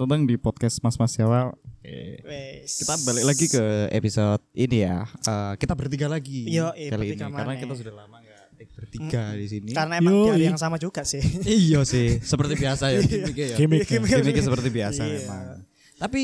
datang di podcast Mas Mas Jawa. Eh, Wes. Kita balik lagi ke episode ini ya. Eh, kita bertiga lagi Iya, iya, kali ini bertiga karena kita sudah lama nggak bertiga di sini. Karena emang di hari Yoi. yang sama juga sih. iya sih, seperti biasa ya gimmicknya ya. Gimmick. Gimmicknya seperti biasa Iya. memang. Tapi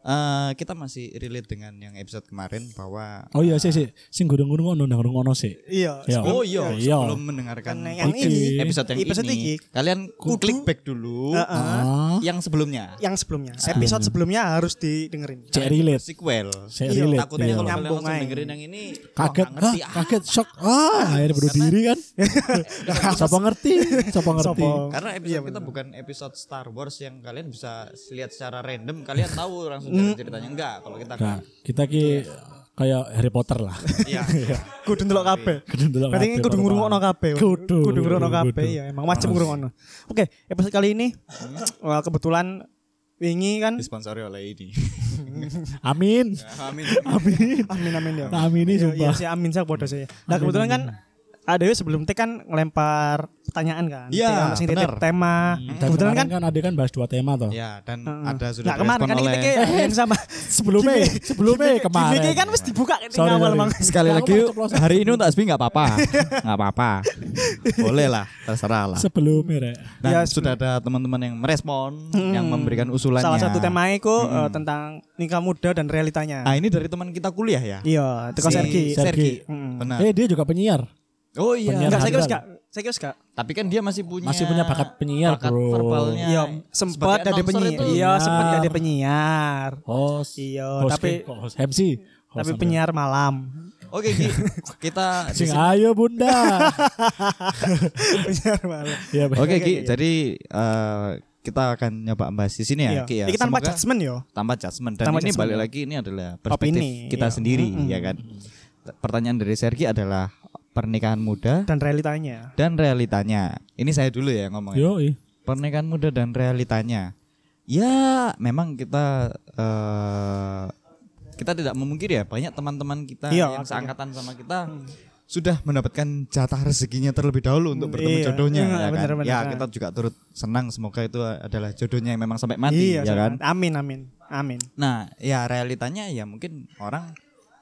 eh, kita masih relate dengan yang episode kemarin bahwa Oh iya sih sih, sing gurung gurung ngono, nah gurung ngono sih. Iya. Iya. Oh iya, Iya. sebelum mendengarkan yang ini, episode yang episode ini, ini, kalian kudu- klik back dulu Heeh. Ah, yang sebelumnya. Yang sebelumnya, episode sebelnya harus didengerin. cek relate. Sequel. Saya Iya, relate. Takutnya kalau kalian Nyambung langsung aja. dengerin yang ini kaget, nggak ngerti. ah, kaget, shock. Ah, akhirnya baru diri kan. Siapa ngerti? Siapa ngerti? Karena episode kita bukan episode Star Wars yang kalian bisa lihat secara random, kalian tahu langsung Mm. jalan ceritanya enggak. Kalau kita Nah, kan kita ki kayak Harry Potter lah. iya. Kudu ndelok kabeh. Kudu ndelok Berarti kabeh, kudu baru ngrungokno kabeh. Kudu, kudu ngrungokno kudu, kabeh kudu. ya, emang wajib ngrungokno. Oke, episode kali ini wah, kebetulan wingi kan disponsori oleh ini. Amin. Amin. Amin. amin amin ya. Amin ini Iya, iya sumpah. sih amin saya bodoh sih. Nah Amin, kebetulan kan amin. ada sebelum teh kan ngelempar pertanyaan kan. Iya, masing titip benar. tema. Dan Kebetulan kan kan ada kan bahas dua tema toh. Ya, dan Heeh. ada sudah Nah, kemarin kan oleh kita kayak yang sama. Sebelumnya, sebelumnya kemarin. Gimmicknya kan mesti dibuka kan Sorry, awal mang. sekali lagi hari ini untuk Asbi nggak apa-apa nggak apa-apa boleh lah terserah lah Sebelumnya rek. dan Ya, sudah ada teman-teman yang merespon yang memberikan usulannya Salah satu tema itu eh, tentang nikah muda dan realitanya. ah ini dari teman kita kuliah ya Iya, teko Si Sergi. Sergi. Sergi. Hmm. benar Eh dia juga penyiar. Oh iya penyiar Enggak, saya kira enggak. Saya kira enggak. tapi kan dia masih punya Masih punya bakat penyiar, bakat bro. verbalnya Iya, sempat announcer penyiar. itu. Iya, sempat jadi penyiar. Host. Iya, tapi- host MC. Host Tapi penyiar malam. oke Ki. kita Sing ayo bunda. penyiar malam. Iya, oke Oke, Ki jadi eh, kita akan nyoba bahas di sini ya Iya. Ki ya Ini tanpa judgment yo. tanpa judgment dan Tanpa ini judgment, balik lagi ini adalah perspektif Opini, kita iya. sendiri Mm-mm. ya kan pertanyaan dari Sergi adalah pernikahan muda Dan realitanya. dan realitanya ini saya dulu ya ngomongnya Yo, pernikahan muda dan realitanya ya memang kita eh kita tidak memungkiri ya banyak teman-teman kita Iya, yang seangkatan sama kita sudah mendapatkan jatah rezekinya terlebih dahulu untuk bertemu Iya, jodohnya iya, ya kan benar, benar. ya kita juga turut senang semoga itu adalah jodohnya yang memang sampai mati iya, ya kan. Amin, amin. Amin. Nah, ya realitanya ya mungkin orang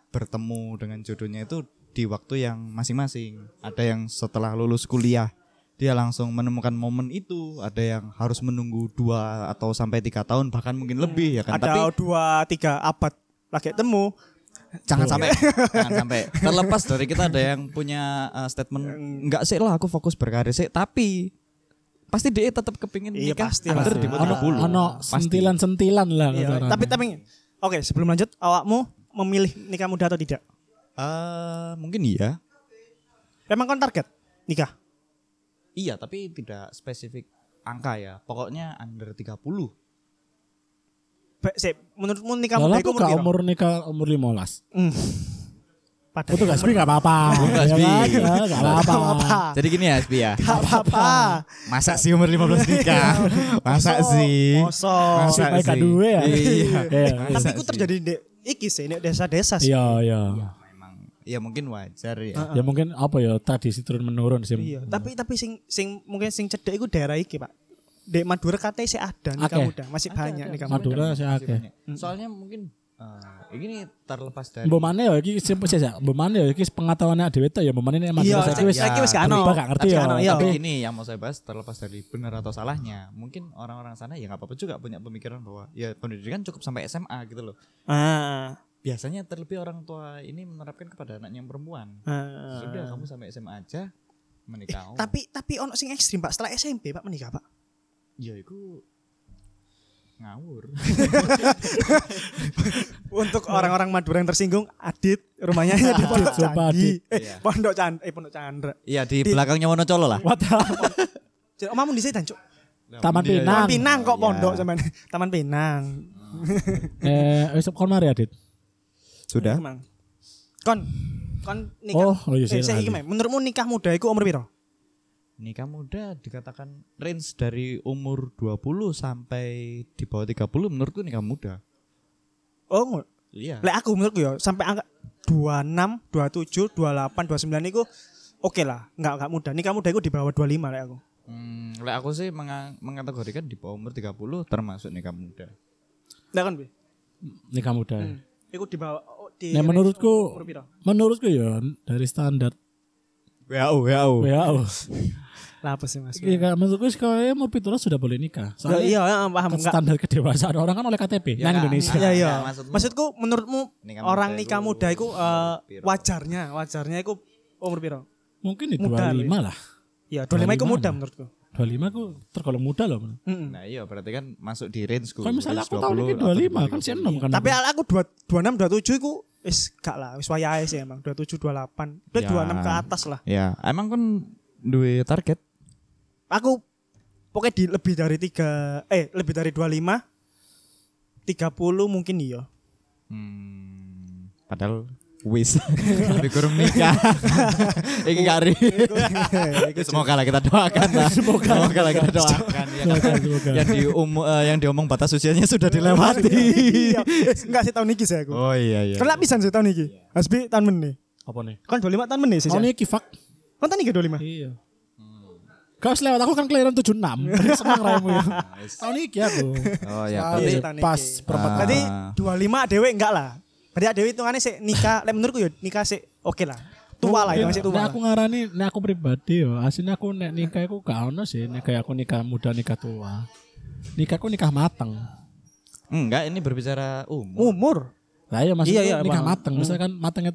bertemu dengan jodohnya itu di waktu yang masing-masing. Ada yang setelah lulus kuliah dia langsung menemukan momen itu. Ada yang harus menunggu dua atau sampai tiga tahun bahkan mungkin lebih ya kan. Ada Tapi dua tiga abad lagi temu. jangan sampai jangan sampai terlepas dari kita ada yang punya uh, statement enggak sih lah aku fokus berkarir sih tapi pasti dia tetap kepingin Iya, nikah pasti under lah. di bawah ono 30. ono Pasti. sentilan-sentilan lah Iya, tapi tapi Oke, sebelum lanjut, awakmu memilih nikah muda atau tidak? Eh, mungkin iya. Emang kan target nikah? Iya, tapi tidak spesifik angka ya. Pokoknya under 30. Be, sip, menurutmu nikah muda itu gak umur umur nikah umur 15. Hmm. Pada Itu gak sepi gak apa-apa. Nggak Ya sepi. kan? Ya, Gak apa-apa. Jadi gini ya, Asbi ya. Gak apa-apa. Masa sih umur 15 nikah? Masa sih? Mosok. Masih Masa sih? ya. Iya. Iya. Tapi Masa itu sih? terjadi di iki sih, di desa-desa sih. Iya, iya. Ya mungkin wajar ya. Ya mungkin apa ya tradisi turun menurun sih. Iya, tapi tapi sing sing mungkin sing cedek iku daerah iki, Pak. Di Madura katanya sih ada nikah Akeh. muda, masih banyak nikah muda. Madura sih akeh. banyak. Soalnya mungkin eh, ini terlepas dari Mbok mana ya iki sing sih ya. Mbok mana ya iki pengetahuannya dhewe ta ya mbok mana nek Iya, madrasah iki wis saiki wis gak ono. gak ngerti ya. iya. tapi ini yang mau saya bahas terlepas dari benar atau salahnya mungkin orang-orang sana ya nggak apa-apa juga punya pemikiran bahwa ya pendidikan cukup sampai SMA gitu loh Ah. Biasanya terlebih orang tua ini menerapkan kepada anaknya yang perempuan ah. sudah kamu sampai SMA aja menikah Tapi tapi ono sing ekstrim, Pak. Setelah SMP, Pak menikah, Pak. ya itu ngawur Untuk orang-orang Madura yang tersinggung, Adit rumahnya di Pondok Candi. Eh, Iya. Pondok Chandra, eh Pondok Chandra. Iya di belakangnya Wonocolo lah What the- omamu di sini, Cuk. Taman Pinang. Taman Pinang kok Iya. pondok zaman Taman Pinang. Eh, wis kon mari Adit. Sudah Emang. Kon kon nikah. Oh, oh iya sih. eh, saya menurutmu nikah muda iku umur piro? nikah muda dikatakan range dari umur 20 sampai di bawah 30 menurutku nikah muda Oh, iya lek aku menurutku ya sampai angka 26, 27, 28, 29 iku oke lah, enggak enggak muda. Nikah muda iku di bawah 25 lek aku. Hmm, lek aku sih menga- mengategorikan di bawah umur 30 termasuk nikah muda. Lah kan, Bi? Nikah muda. Hmm. Iku di bawah di Nah menurutku menurutku ya dari standar WHO, WHO. WHO. Lah apa sih, Mas? Iya, menurutku sih kalau umur pitulas sudah boleh nikah. Ya, Soalnya iya, ya, paham kan enggak? standar kedewasaan orang kan oleh KTP Ya, nang Kak. Indonesia. Iya, iya. Ya, maksudmu- Maksudku menurutmu Nikah orang muda nikah muda iku eh, piro? wajarnya, wajarnya iku umur piro? Mungkin di Muda, 25 lah. Ya, 25 iku 25 muda menurutku. 25 aku tergolong muda loh. Mm-mm. Nah, iya berarti kan masuk di range ku. Kalau misalnya aku tahun 20 ini atau 25 kan 30. sih enom kan. Tapi aku. aku dua- 26 27 iku wis gak lah, wis wayahe sih emang 27 28. Udah Ya. 26 ke atas lah. Ya, emang kan duwe target. Aku pokoknya di lebih dari 3 eh lebih dari 25 30 mungkin iya. Hmm, padahal wis tapi kurang nikah. Iki kari. Semoga lah kita doakan lah. Semoga lah kita doakan ya. Semoga, semoga. Yang di yang diomong batas usianya sudah dilewati. Iya, enggak sih tahun iki sih aku. Oh iya iya. Kan lak pisan sih tahun iki. Hasbi tahun meneh. Apa nih? Kan 25 tahun meneh sih. Tahun Sih. ini kifak. Kan tahun iki 25. Iya. Kau lewat aku kan kelahiran 76. Senang raimu ya. Tahun ini aku. Oh ya, Berarti tahun pas iki. perempat. Berarti 25 dewe enggak lah. Berarti dewe hitungannya sih nikah, lek menurutku ya nikah sih oke lah. Tua lah itu masih tua. Nek lah. aku ngarani, nek aku pribadi yo, aslinya aku nek nikah aku gak ono sih, nek kayak aku nikah muda nikah tua. Nikahku nikah mateng. enggak ini berbicara umur. Umur. Lah iya maksudnya Iya, iya, nikah mateng, misalkan matengnya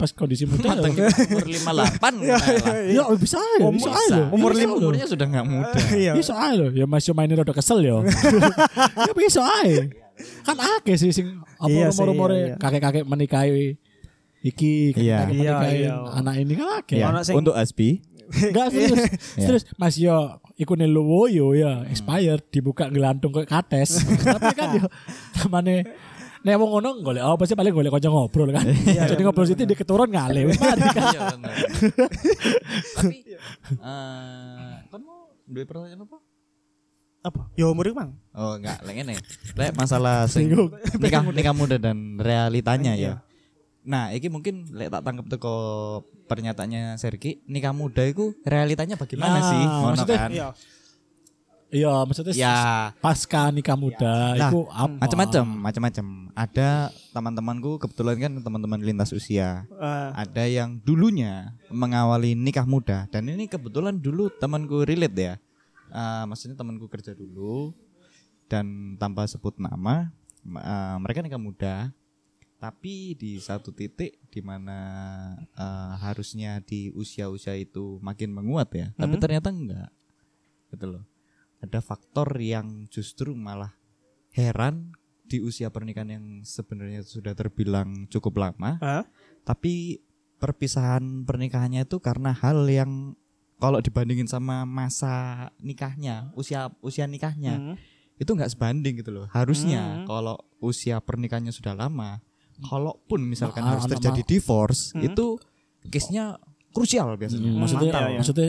pas kondisi muda Matang ya. kita umur 58 Iya, lah. Ya bisa aja, Umur- bisa aja. umur Bisa lima-. Umurnya sudah enggak muda. Iya. Bisa aja loh, ya masih mainin rada kesel yo. ya bisa aja. Kan akeh sih sing apa Iya rumor-rumor iya, iya. kakek-kakek menikahi iki, Iya. kakek Iya, menikahi iya. anak ini kan akeh. Ya, Ono sing- untuk Asbi Enggak serius. Iya. Serius Mas yo iku neluwo yo ya expired dibuka ngelantung ke kates. Tapi kan yo tamane Nek wong ngono golek apa sih paling golek kanca ngobrol kan. Jadi ngobrol situ di keturun ngale kan. Iya benar. Tapi eh kamu duwe pertanyaan apa? Apa? Ya umur iku, Mang. Oh enggak, lek ngene. Lek masalah sing nikah nikah muda dan realitanya ya. Nah, iki mungkin lek tak tangkep teko pernyataannya Sergi, nikah muda itu realitanya bagaimana Nah, sih? Ngono maksudnya- kan? Iya. Iya maksudnya Ya, pasca nikah muda Nah, itu apa? macam-macam, macam-macam. Ada teman-temanku kebetulan kan teman-teman lintas usia. Eh, Ada yang dulunya mengawali nikah muda dan ini kebetulan dulu temanku relate ya. Eh, maksudnya temanku kerja dulu dan tanpa sebut nama, ma- eh, mereka nikah muda. Tapi di satu titik di mana eh, harusnya di usia-usia itu makin menguat ya, tapi Hmm. ternyata enggak. Gitu loh. Ada faktor yang justru malah heran di usia pernikahan yang sebenarnya sudah terbilang cukup lama eh, tapi perpisahan pernikahannya itu karena hal yang kalau dibandingin sama masa nikahnya usia usia nikahnya hmm. itu nggak sebanding gitu loh harusnya Hmm. kalau usia pernikahannya sudah lama kalaupun misalkan Ma- harus anak terjadi divorce Hmm. itu case-nya krusial biasanya Hmm, maksudnya Iya, iya. maksudnya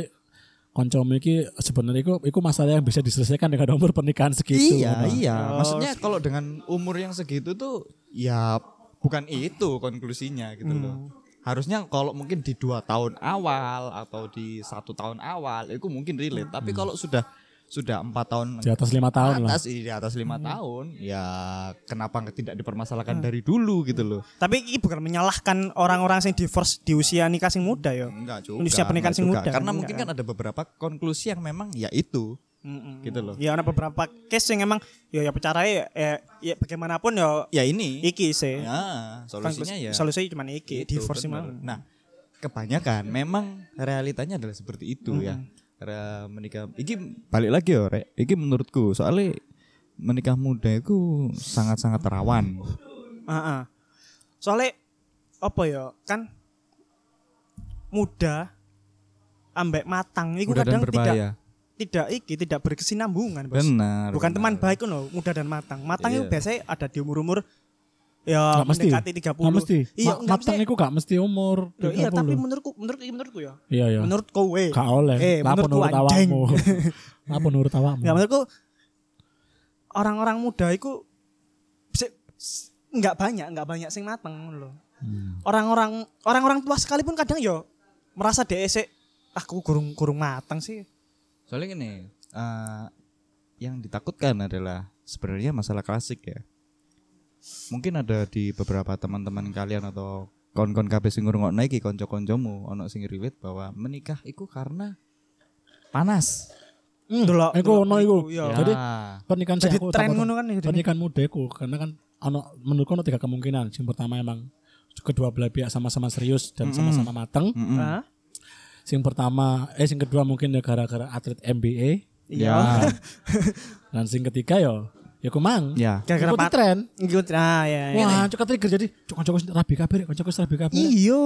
koncomu iki sebenarnya iku iku masalah yang bisa diselesaikan dengan umur pernikahan segitu. iya Nah. iya Oh, maksudnya kalau dengan umur yang segitu tuh ya bukan itu konklusinya gitu loh Hmm. harusnya kalau mungkin di dua tahun awal atau di satu tahun awal itu mungkin relate tapi kalau sudah sudah empat tahun Di atas lima tahun lah. atas di atas lima tahun ya kenapa tidak dipermasalahkan Hmm. dari dulu gitu loh Tapi ini bukan menyalahkan orang-orang yang divorce di usia nikah sing muda ya. enggak juga Usia pernikahan enggak sing juga. muda, karena enggak mungkin kan? kan ada beberapa konklusi yang memang ya itu Mm-mm. gitu loh Ya ada beberapa case yang emang ya ya bicara ya, ya, ya bagaimanapun ya ya ini iki sih. ya solusinya ya Solusinya cuma iki, Itu, divorce. Nah, kebanyakan memang realitanya adalah seperti itu ya. Karena menikah iki balik lagi ya, Rek. Iki menurutku soalnya menikah muda itu sangat-sangat rawan. Heeh. Soalnya apa ya kan muda ambek matang itu Muda dan kadang tidak tidak iki tidak berkesinambungan bos. Benar. Bukan benar. teman baik loh, muda dan matang. Matang itu Iya. biasanya ada di umur-umur ya Nggak mesti. mendekati 30. Nggak mesti. Iya, Ma- matang mesti. iku gak mesti umur Loh, iya, 30. tapi menurutku menurutku menurutku ya. Iya iya. Menurut kowe. Gak oleh. Eh, menurutku nurut anjing. awakmu? Apa nurut awakmu? Ya menurutku orang-orang muda itu nggak banyak, nggak banyak sing mateng loh. Hmm. Orang-orang orang-orang tua sekalipun kadang yo merasa DSC aku kurung kurung matang sih. Soalnya gini, eh, yang ditakutkan adalah sebenarnya masalah klasik ya. Mungkin ada di beberapa teman-teman kalian atau kon-kon kabeh sing ngrungokno iki kanca-kancamu ono sing relate bahwa menikah iku karena panas. Delok. Iku ono iku. Iya. Jadi Ah, pernikahan Jadi aku tren ngono kan ya. jadi. pernikahan muda iku karena kan ono menurutku ono tiga kemungkinan. Yang pertama emang kedua belah pihak sama-sama serius dan sama-sama mateng. mm-mm. Hah? Yang pertama, eh yang kedua mungkin ya gara-gara atlet NBA. Iya. Dan yang ketiga yo, ya kumang. Ya. Gara-gara pat- tren. Ngikut ah ya. ya. Wah, cok trigger jadi cok cok rabi kabeh, cok rabi kabeh. Iyo.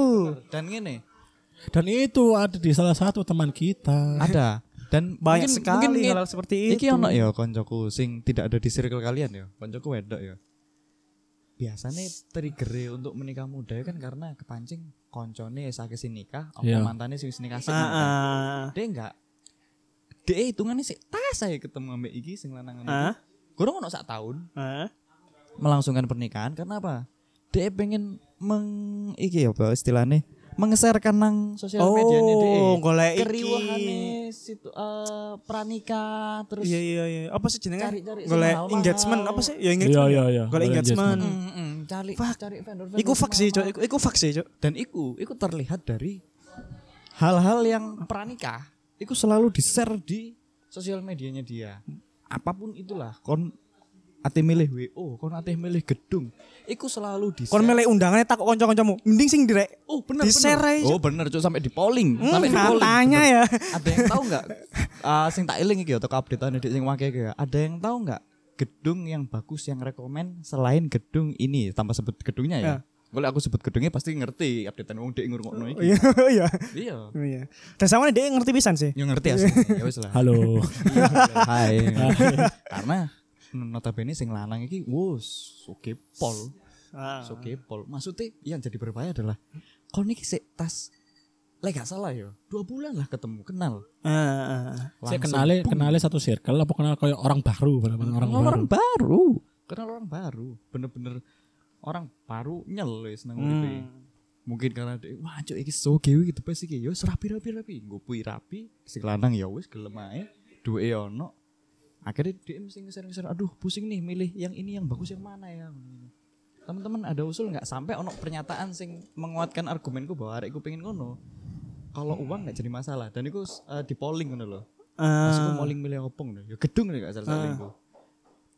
Dan gini, Dan itu ada di salah satu teman kita. ada dan Banyak mungkin- sekali mungkin hal seperti itu. Iki ono ya koncoku sing tidak ada di circle kalian ya. Koncoku wedok ya. Biasanya trigger untuk menikah muda ya kan karena kepancing koncone sakit sih nikah, apa Iya. mantannya sing wis nikah sih. Ah, ah. Dia enggak dia hitungannya sih tas saya ketemu ambek iki sing lanang Ah? Kurang ono sak tahun Ah? melangsungkan pernikahan karena apa? Dia pengen meng iki ya apa istilahnya mengeserkan nang sosial Oh, media nih dia golek iki. keriuhane situ eh, pranikah terus Iya iya iya. Apa sih jenenge? Golek engagement apa sih? Ya Iya engagement. iya ya? iya. Golek engagement. Mm, mm, cari cari vendor Iku fuck sih, Cok. Iku, iku fuck sih, Cok. dan iku iku terlihat dari hal-hal yang pranikah iku selalu di share di sosial medianya dia apa pun itulah kon ate milih WO kon ate milih gedung iku selalu di Kon milih undangannya takut kanca-kancamu. Mending sing direk. oh bener aja. oh bener Cuk. sampai di polling Hmm, sampai di polling katanya bener. ya. ada yang tahu nggak Ah, sing tak eling iki atau updatean di sing wake iki ya. ada yang tahu nggak gedung yang bagus yang rekomen selain gedung ini tanpa sebut gedungnya ya, Ya. Kalau aku sebut gedungnya pasti ngerti updatean wong dek ngurungokno iki. Iya iya. Iya. Iya. Dan sama dia ngerti pisan sih. Yang ngerti asli. Ya wis lah. Halo. Hai. Karena notabene sing lanang iki wus oke pol. Ah. Oke pol. Maksudnya yang jadi berbahaya adalah kon iki sik tas Lek gak salah ya, dua bulan lah ketemu, kenal. Ah, ah. Saya Langsung kenali boom. kenali satu circle apa kenal kayak orang baru orang baru. orang baru. Kenal orang baru. Bener-bener orang baru nyel wis nang uripe. Hmm. Mungkin karena dia, wah cok iki so gewe gitu pas iki. Ya wis rapi rapi rapi. Ngupui rapi, si lanang ya wis gelem ae. Duwe ono. Akhirnya dia mesti ngeser-ngeser, aduh pusing nih milih yang ini yang bagus yang mana ya. Teman-teman ada usul nggak sampai ono pernyataan sing menguatkan argumenku bahwa arekku pengen ngono. Kalau uang nggak jadi masalah dan itu eh, di polling ngono loh. Aku Ah. polling milih opong nih. Ya gedung nih gak salah salah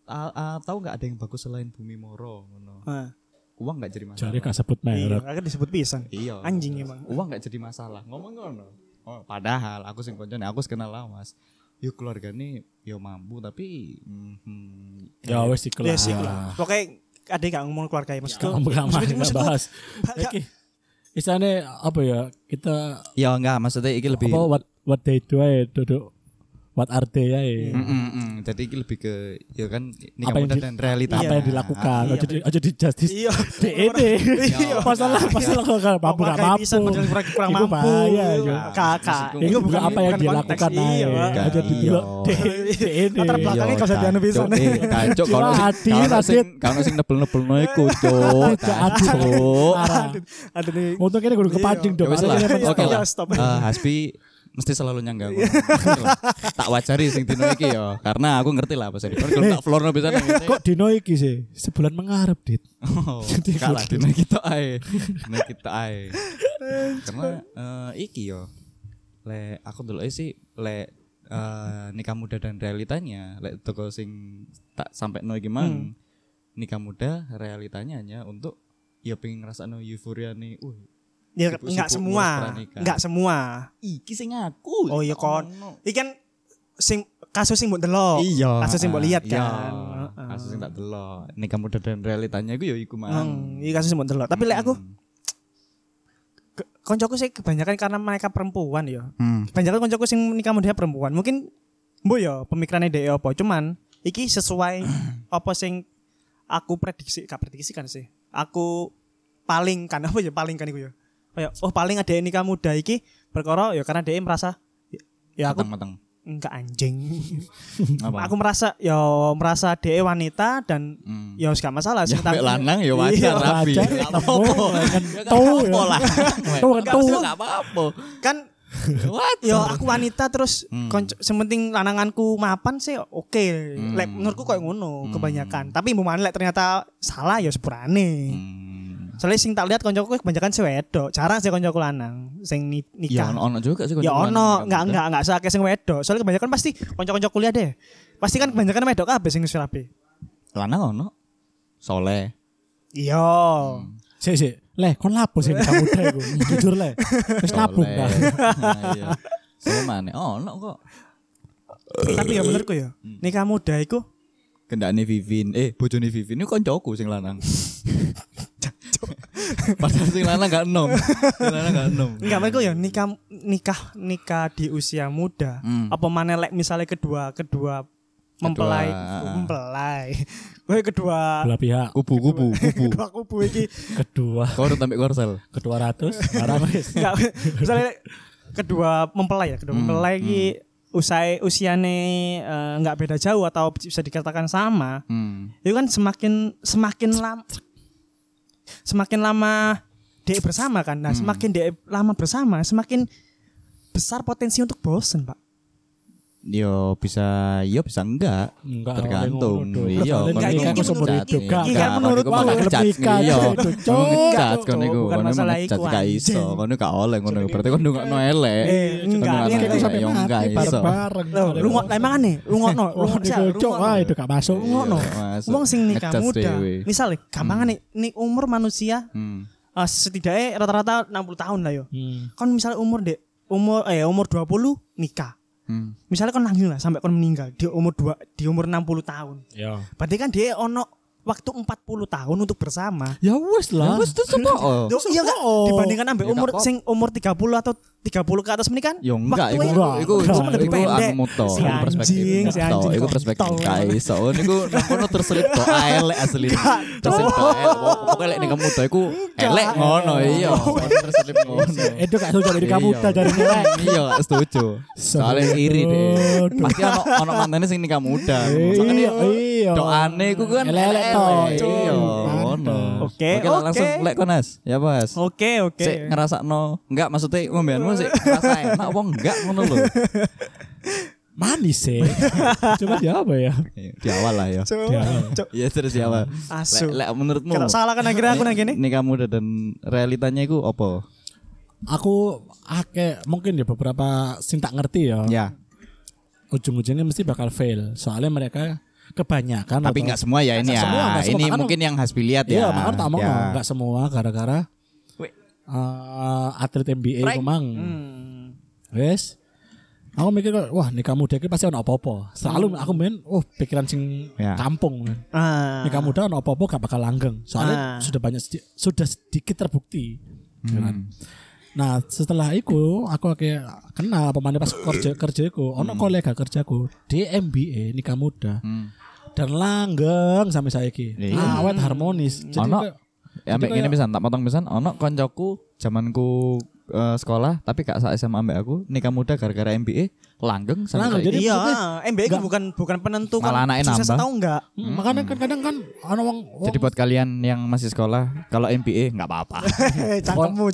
Ah, ah, tahu nggak ada yang bagus selain Bumi Moro ngono. Ah. Uang nggak jadi masalah. Jadi gak sebut Iya, merek. akan disebut pisan. Iya. Anjing emang. Uang nggak jadi masalah. Ngomong ngono. Oh, padahal aku sing koncone aku kenal lah Mas. Yuk keluarga nih yo mampu tapi mhm, Ya wes Ya dikelas. sih lah. Pokoknya ada gak ngomong keluarga ya maksudku. Maksud- gak maksudku- bahas. Oke. Istilahnya apa ya? Kita ya enggak maksudnya iki lebih apa what what they do duduk what are they ya. Mm, mm, mm. Jadi iki lebih ke ya kan nikah Apa yang muda di- dan realita. Apa yang dilakukan? Iya, Aja di aja di justice. Iya. DED. Iya. Masalah masalah kalau gak mampu gak Keluarga mampu. kurang, mampu. bahaya, Iya. Kakak. Itu bukan apa yang dilakukan iya, aja. Aja di Iya. DED. Latar belakangnya kau anu. Kacok kalau Cuma sing adil, kalau sing adil. kalau sing nebel-nebel no iku, Cuk. Ada nih. Untung ini kudu kepancing Ya dong. yang Oke lah. Eh, Hasbi mesti selalu nyangga aku. tak wajari sing dino iki ya, karena aku ngerti lah apa sih. Kalau tak florno bisa ngene. Kok dino iki sih? Sebulan mengarep, Dit. Oh, kalah dino kita ae. Dino kita ae. Karena eh, iki yo. Le aku dulu sih le eh, nikah muda dan realitanya lek toko sing tak sampai no iki mang. Nikah muda realitanya hanya untuk ya pengen ngrasakno euforia nih. Uh, Ya enggak semua. Enggak semua. iki sing aku. Oh iya kon. Iki kan sing kasus sing mbok delok. Iya. Kasus sing mbok lihat Iya. kan. Heeh. Kasus sing tak delok. Nikah muda dan realitanya iku ya iku mang. Hmm, iki kasus sing mbok delok. Tapi lek aku Hmm. koncoku sih kebanyakan karena mereka perempuan ya. Hmm. Kebanyakan koncoku sing nikah muda perempuan. Mungkin mbok ya pemikirannya dhek apa. Cuman iki sesuai apa sing aku prediksi, gak prediksi kan sih. Aku paling kan apa ya paling kan iku ya. Kayak oh paling ada nikah muda iki perkara ya karena dia merasa ya, ya aku matang-matang. enggak anjing. Aku merasa ya merasa dia wanita dan Hmm. ya gak masalah Ya, sing tak- mek lanang ya wajar Iya, rapi. wajar. Apa-apa. Kan Ya, gak tahu apa-apa ya. lah. Tahu kan Gak tahu. apa- gak apa-apa. kan What? Yo aku wanita terus Hmm. konco sementing lananganku mapan sih oke. Lek menurutku kayak ngono kebanyakan. Tapi mbok lek ternyata salah ya sepurane. Hmm. Soalnya sing tak lihat koncoku kebanyakan sing wedok. Jarang sih koncoku lanang sing ni- Ya nikah. ono ono juga sih Ya konco lanang ono, nikah enggak enggak enggak sakit sing wedok. Soalnya kebanyakan pasti konco-konco kuliah deh. Pasti kan kebanyakan wedok kabeh sing surabe. Lanang ono. Soleh. Iya. Sik sik. Leh, kon lapo sih nikah muda iku? Jujur leh. Wis nabung dah. Nah, iya. Mana? Ono kok. Tapi ya menurutku ya, Hmm. nikah muda iku Kendakne Vivin. Eh, bojone Vivin itu koncoku sing lanang. Padahal sing lanang gak enom. Sing lanang gak enom. enggak menurutku ya nikah nikah nikah di usia muda. Hmm. Apa mana lek misalnya kedua kedua mempelai Kedua. mempelai. Weh kedua Belah pihak. Kubu-kubu, kubu. kedua kubu iki Kedua. Kau udah tampil korsel. Kedua ratus. Barang wis. enggak misalnya kedua mempelai ya, kedua Hmm, mempelai iki usai usiane eh, enggak beda jauh atau bisa dikatakan sama. Hmm. itu kan semakin semakin lama semakin lama dek bersama kan nah Hmm. semakin dek lama bersama semakin besar potensi untuk bosen pak Yo bisa, yo bisa enggak. Enggak Tergantung. oleh ngono, Dok. Iya, Soalnya enggak, nikah ini ku seumur menurut- hidup ini- gak. ini kan gak. menurut Kon Pak, iku lebih kan, iya. Kon Cok. ngecat kon iku, kon masalah ngecat iku, gak iso. anjing. Kon gak oleh ngono. Berarti kon elek. Eh, enggak, Kon ini ndungokno kayak elek, sampai yo enggak mati iso. lu ngok emang aneh lu ngokno lu ngok wah itu gak masuk. ngono Iya. Wong sing nikah muda dewe. misalnya gampang nih nih umur manusia Hmm. eh, setidaknya rata-rata 60 tahun lah yo Hmm. kan misalnya umur dek umur eh umur 20 nikah Hmm. misalnya kon langgeng lah sampai kon meninggal di umur dua di umur 60 tahun Ya. berarti kan dia ono waktu 40 tahun untuk bersama Ya wis lah. Wes terus apa? Oh. Iya enggak Oh. dibandingkan ambek Ya, umur sing umur 30 atau 30 ke atas menikah kan Yo enggak, iku enggak. iku iku lebih iku pendek. anu moto, Si iku perspektif. si anjing Iku perspektif iso. Niku nang kono terselip to elek asli. Terselip to elek. Pokoke lek ning moto iku elek ngono iya. Terselip ngono. Itu gak setuju dari kamu Iya. udah dari nilai. Iya, gak setuju. Soalnya iri deh. Pasti ono ono mantene sing nikah muda. Iya, iya. doane iku kan Elek-elek to. Iya, Ngono. Oke, lah, langsung oke. lek konas. Ya, Mas. oke oke Sik ngerasakno enggak maksudnya ngombeanmu sik ngerasa enak apa enggak ngono lho. Manis sih. Coba jawab ya. Di awal lah ya. Dia. cuk. Iya terus di awal. asu Lek, lek menurutmu kalau salah kan akhirnya aku nang kene nikah muda dan realitanya itu apa? Aku ake mungkin ya beberapa sing tak ngerti ya. Ya, Ujung-ujungnya mesti bakal fail. Soalnya mereka kebanyakan tapi enggak semua ya ini Nggak ya. semua, nggak semua. ini Makanya- mungkin yang Hasbi lihat ya. Iya, makanya tak mau Ya. enggak semua gara-gara eh, atlet NBA Frank. memang. Hmm. Wes. Aku mikir wah nikah muda iki pasti ono apa-apa. Selalu aku main, oh pikiran sing Ya. kampung. men. Ah. Nikah muda ono apa-apa gak bakal langgeng. Soalnya Ah. sudah banyak sedi- sudah sedikit terbukti. Ya kan? Hmm. Nah setelah itu aku kayak kenal pemain pas kerja kerjaku, ono kolega kerjaku di MBA nikah muda Hmm. Dan langgeng sampai saya ki, Iya. awet harmonis. Jadi Ono kayak- Ya ambek ngene kayak- pisan tak potong pisan ono koncoku zamanku eh, sekolah tapi gak sak SMA ambek aku nikah muda gara-gara MBA langgeng sampai Langgeng, jadi iya maksudnya MBA itu bukan bukan penentu Malah kan anaknya sukses nambah. atau enggak Hmm, makanya kan kadang kan ono wong Jadi buat kalian yang masih sekolah kalau MBA nggak apa-apa.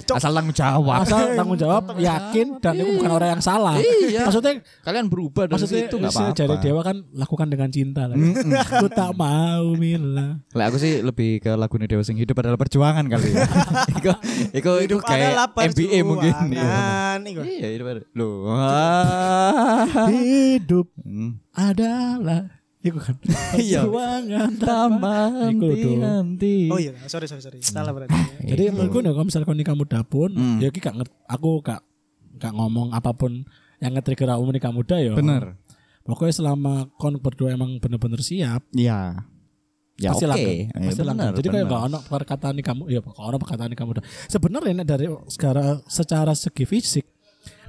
cok Asal tanggung jawab. asal tanggung jawab yakin dan itu bukan orang yang salah. Iya. Maksudnya Kalian berubah dari maksudnya situ nggak si apa-apa. Jari Dewa kan lakukan dengan cinta lah. Aku tak mau Mila. Lah aku sih lebih ke lagu Dewa Sing Hidup adalah perjuangan kali ya. Iku iku itu kayak MBA mungkin. Iya, itu ada. Loh. Hidup Hmm. adalah itu kan Iya. perjuangan Taman Iku henti. oh iya sorry sorry sorry salah berarti Jadi menurutku nih kalau misalnya kau nikah muda pun, Hmm. ya ki gak ngerti, aku gak gak ngomong apa pun yang nge-trigger aku nikah muda ya. Bener. Pokoknya selama kon berdua emang bener-bener siap, Iya. Ya pasti oke. langgeng. Eh, Pasti bener, langgeng. Jadi kayak gak ono perkataan nikah muda, ya gak ono perkataan nikah muda. Sebenarnya dari secara secara segi fisik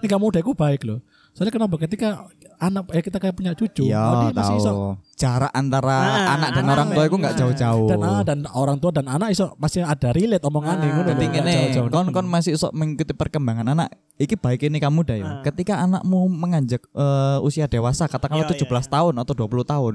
nikah muda itu baik loh. Soalnya kenapa ketika anak eh kita kayak punya cucu, oh, Ya dia masih iso tahu. Jarak antara Nah, anak dan anak orang tua itu nggak nah. jauh-jauh. dan ah, dan orang tua dan anak iso masih ada relate omongannya Ah. ngono nggak ngene, jauh-jauh. kon kon masih sok mengikuti perkembangan anak. Iki baik ini kamu dah ya. Ah. Ketika anakmu menganjak eh, usia dewasa, katakanlah Iya, 17 iya, tahun atau 20 tahun.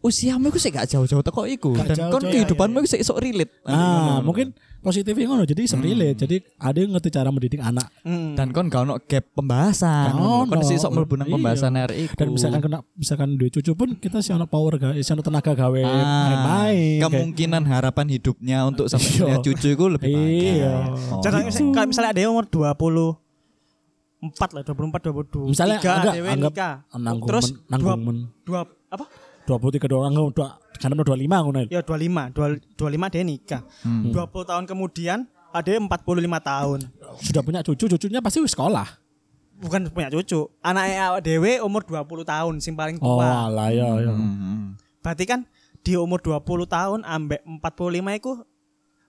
Usiamu iku sih gak jauh-jauh teko iku Gak dan kon jauh-jauh, kehidupanmu iya, iku sih sok relate. Ah, mungkin positifnya ngono jadi iso relate. Jadi ada yang ngerti cara mendidik anak Hmm. Dan kon gak ono gap pembahasan. Kon sih sok mlebu nang Iya. pembahasan RI. dan misalkan kena misalkan duwe cucu pun kita sih ono power ga, sih ono tenaga gawe Ah, main-main. kayak- kemungkinan harapan hidupnya untuk sampai Iya. punya cucu itu lebih banyak. Iya. Oh. Contohnya misalnya, kalau misalnya ada yang umur 24 lah, 24 22. Misalnya tiga anggap- anggap nikah. nanggung Terus men- nanggung men. dua, dua apa? 23 ke orang dua kan 25 ngono. Ya 25, dua, 25 dia nikah. Hmm. 20 tahun kemudian ada yang 45 tahun. Sudah punya cucu, cucunya pasti wis sekolah. Bukan punya cucu. Anaknya awak dewe umur 20 tahun sing paling Oh, tua. alah ya ya. Hmm. Berarti kan di umur 20 tahun ambek 45 iku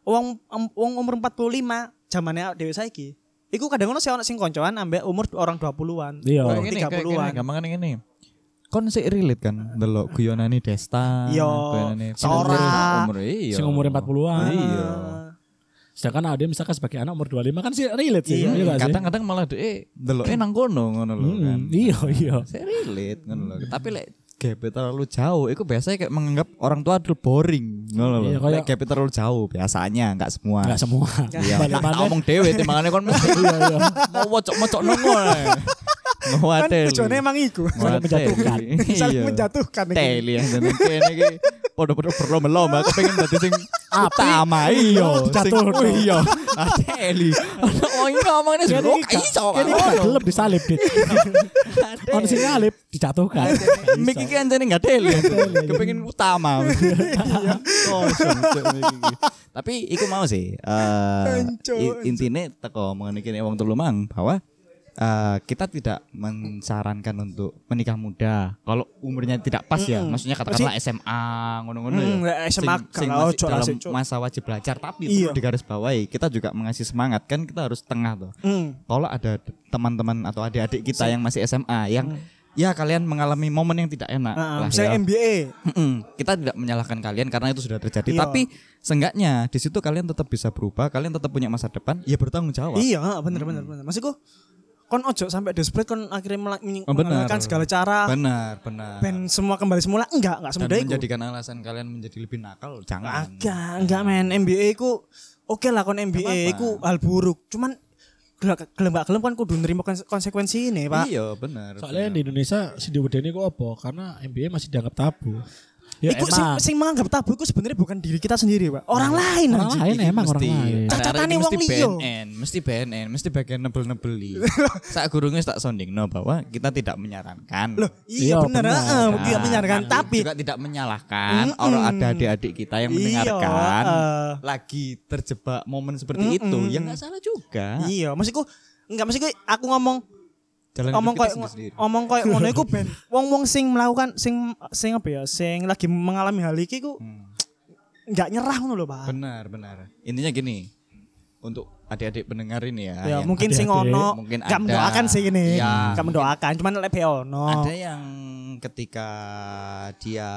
wong em- wong umur 45 zamannya awak dewe saiki. Iku kadang ngono sih ono sing koncoan ambek umur orang 20-an. Iya. Orang gini, kayak 30-an. gini, gampang ini. Kon sih relate kan delok guyonane Desta. Iya, guyonane Sora. Umur iya. Sing umur 40-an. Iya. Sedangkan ada misalkan sebagai anak umur 25 kan sih relate sih. Iya, iya? Kadang-kadang malah deh delok nang kono ngono lho Hmm, kan. Iya, iya. Saya relate ngono lho. Tapi lek gap terlalu jauh, itu biasanya kayak menganggap orang tua adalah boring ngono lho. Iya, kayak- Lek gap terlalu jauh biasanya enggak semua. Enggak semua. Iya, ngomong dhewe timbangannya kon mesti Iya, iya. mau wocok-wocok nongo. Kan tujuannya emang iku. Saling menjatuhkan. Saling Iya. menjatuhkan. Teli yang jeneng kene iki. Padha-padha berlomba-lomba kepengin dadi sing utama iya. Sing Dijatuhno. oh iya. Ah, teli. Oh iya ngomongnya sing kok iso kene gak gelem disalip dit. Ono sing ngalip dijatuhkan. Mik iki anjene enggak teli. Kepengin utama. Oh tapi iku mau sih eh Hancur, i- intine teko mengenai kene wong telu mang bahwa eh, kita tidak mensarankan untuk menikah muda kalau umurnya tidak pas ya Mm-mm. maksudnya katakanlah SMA ngono-ngono Mm, ya SMA Sing- sing kalau masih dalam masa wajib belajar tapi Iya. perlu digarisbawahi kita juga mengasih semangat kan kita harus tengah tuh Hmm. kalau ada teman-teman atau adik-adik kita yang masih SMA yang ya kalian mengalami momen yang tidak enak Nah, lah misalnya ya. MBA. Mm-mm. kita tidak menyalahkan kalian karena itu sudah terjadi Iya. tapi seenggaknya di situ kalian tetap bisa berubah kalian tetap punya masa depan ya bertanggung jawab Iya, bener bener bener. Maksudku kon ojo sampai desperate kon akhirnya melak- Oh, bener. menggunakan segala cara benar benar ben semua kembali semula enggak enggak semudah itu. menjadikan alasan kalian menjadi lebih nakal jangan Agak enggak men MBA ku oke lah kon MBA ku hal buruk. Cuman gelem gelem gak gelem kan kudu nerima konse- konsekuensi ini, Pak. iya benar Soalnya di Indonesia si diwedeni kok apa? Karena NBA masih dianggap tabu. Ya Iku sing, emang. sing menganggap tabu itu sebenarnya bukan diri kita sendiri, Pak. Orang lain Orang lain emang orang mesti- lain. arek-arek Cacatane wong mesti liya. Mesti BNN, mesti bagian nebel-nebeli. Saat gurungnya tak sounding no bahwa kita tidak menyarankan. Loh, iya Iya, bener, heeh, Nah, tidak menyarankan kami tapi juga tidak menyalahkan Mm-mm. orang ada adik-adik kita yang Iya, mendengarkan heeh. lagi terjebak momen seperti itu, ya nggak salah juga. iya, maksudku enggak maksudku aku ngomong Jalan kita koyo ngomong koyo ngono iku ben wong-wong sing melakukan sing sing apa ya, sing lagi mengalami hal iki ku Hmm. enggak nyerah ngono lho, Pak. Benar, benar. Intinya gini, untuk adik-adik pendengar ini ya, Ya, mungkin sing ono mungkin enggak ada. mendoakan sih ini. Iya. Enggak mendoakan, cuman lek be ono. ada yang ketika dia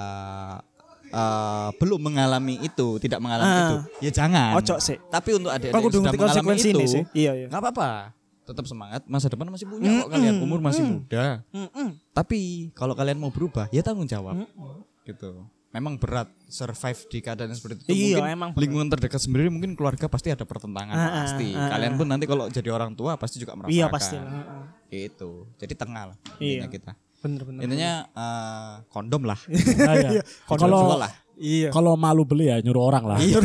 eh, belum mengalami itu, tidak mengalami Ah. itu, ya jangan. Ojo sih. Tapi untuk adik-adik yang sudah mengalami itu, ini sih. Iya, iya. nggak apa-apa. Tetap semangat, masa depan masih punya kok kalian, umur masih muda. Mm-mm. Tapi kalau kalian mau berubah, ya tanggung jawab. Gitu. Memang berat survive di keadaan seperti itu. Iya, mungkin emang berat. lingkungan terdekat sendiri mungkin keluarga pasti ada pertentangan Ah, ah, pasti. ah, kalian ah. pun nanti kalau jadi orang tua pasti juga merasakan. Iya pasti. Heeh. Gitu. Jadi tengah lah Iya. kita. Bener-bener. Intinya eh, kondom lah. Nah, ya. Kondom Kalau lah. Iya. kalau malu beli ya nyuruh orang lah. Iya.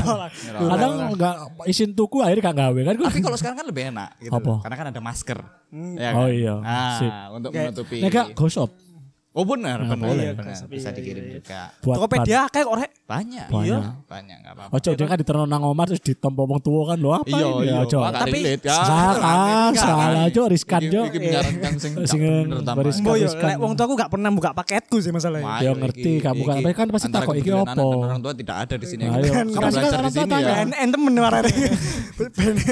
Kadang enggak isin tuku akhirnya gak gawe kan. Tapi kalau sekarang kan lebih enak gitu. Apa? Karena kan ada masker. Ya Oh kan? iya, Nah, sip. untuk menutupi. Nek gak go shop Oh benar, benar, boleh. benar. Iya, Bisa iya, dikirim iya. juga. buat Tokopedia kayak kok rek. Banyak. Banyak. Iya. Banyak enggak apa-apa. Ojo dia kan diterno nang omah terus ditompo wong tua kan lo apa Iya, ini iya. ojo. Gak Tapi- ya. Salah, salah, Jo, riskan, Iki- Jo. Iki menyarankan sing gak Sing baris- Mbok yo Riskan. lek wong tua aku gak pernah buka paketku sih masalahnya. Ya yo, ngerti, kan- iki tapi kan pasti takut, iki opo? orang tua tidak ada di sini. Ayo, kan pasti belajar kan di orang tua sini ya. BNN temen warane.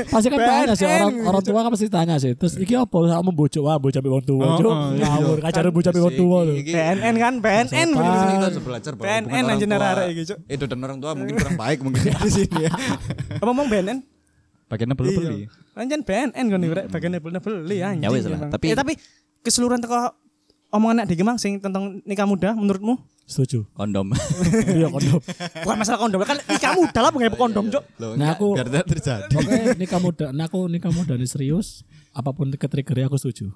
Pasti kan tanya sih orang orang tua kan pasti tanya sih. Terus iki apa sama bojo wah bojo ambek wong tua. Oh, oh, iya. ngawur kacar bojo ambek wong tua lho. Iki- BNN kan, Sopan. Di sini sini. kita harus belajar bahwa orang anjir arek iki, Cuk. itu dan orang tua mungkin kurang baik mungkin ya di sini ya. Apa ngomong BNN? Bagiannya belum beli. Anjen BNN kan rek, bagian beli beli anjing. Ya wis lah, tapi- tapi keseluruhan teko omongan nek Dik Mang sing tentang nikah muda menurutmu? Setuju. kondom. Iya kondom. Bukan masalah kondom kan nikah muda lah pengen kondom, Cuk. Loh, Nah, aku- biar tidak terjadi. Oke, nikah muda, nah aku nikah muda ini serius. Apa pun ke triggernya aku setuju.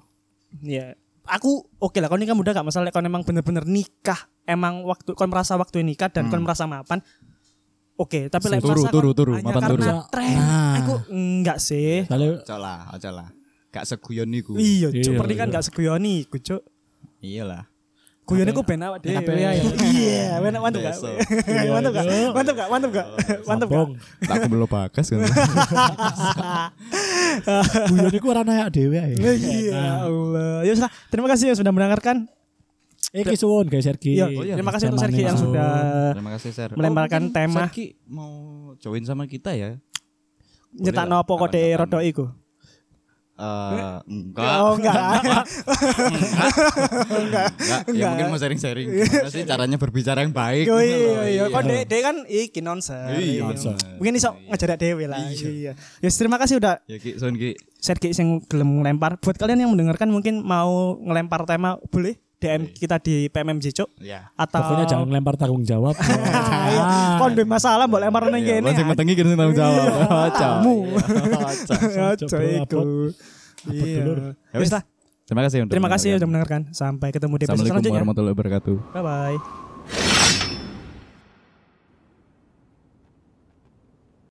Iya. Aku oke lah kalau nikah muda gak masalah kalau emang bener-bener nikah emang waktu kon merasa waktu nikah dan kon merasa mapan Oke, tapi lek Turu, turu, turu, hanya mapan turu. karena tren, Nah. aku enggak sih. Ojo lah, ojo lah. Gak seguyon niku. Iya, Iya, cuk, pernikahan iya. gak seguyoni iku, cuk. Iyalah. Guyone ku ben awak dhewe Kenapa ya. ya? Iya, ben mantap gak? Mantap gak? Mantap gak? Mantap gak? Mantap gak? Tak aku belum bagas kan. Guyon iku ora nayak dhewe ae. Iya, Allah. Ya sudah, terima kasih yang sudah mendengarkan. Iki suwun guys Sergi. Iya, Oh iya, terima kasih untuk Sergi yang sudah Terima kasih, Sir. Melemparkan mungkin tema. Sergi mau join sama kita ya? nyetak nopo kode rodo iku. Eh, enggak. Oh, enggak. enggak. Ya mungkin mau sharing-sharing. Gimana sih caranya berbicara yang baik? Yo gitu iya loh. iya, kok dek dek kan iki nonser. Iya, nonser. Mungkin iso ngajarak dhewe lah. Iya. Ya terima kasih udah Ya Ki, Son Ki. Sergi sing gelem ngelempar. Buat kalian yang mendengarkan mungkin mau ngelempar tema boleh DM kita di PMMJ Cuk Ya. atau Pokoknya jangan lempar tanggung jawab. Ah, kon duwe masalah mbok lempar nang Iya, kene. Masing metengi kira tanggung jawab. Kamu. Ojo. Coba iku. Iya. Ya Wis lah. Terima kasih untuk Terima kasih mendengarkan. sudah mendengarkan. Sampai ketemu di episode Assalamualaikum selanjutnya. warahmatullahi wabarakatuh. Bye bye.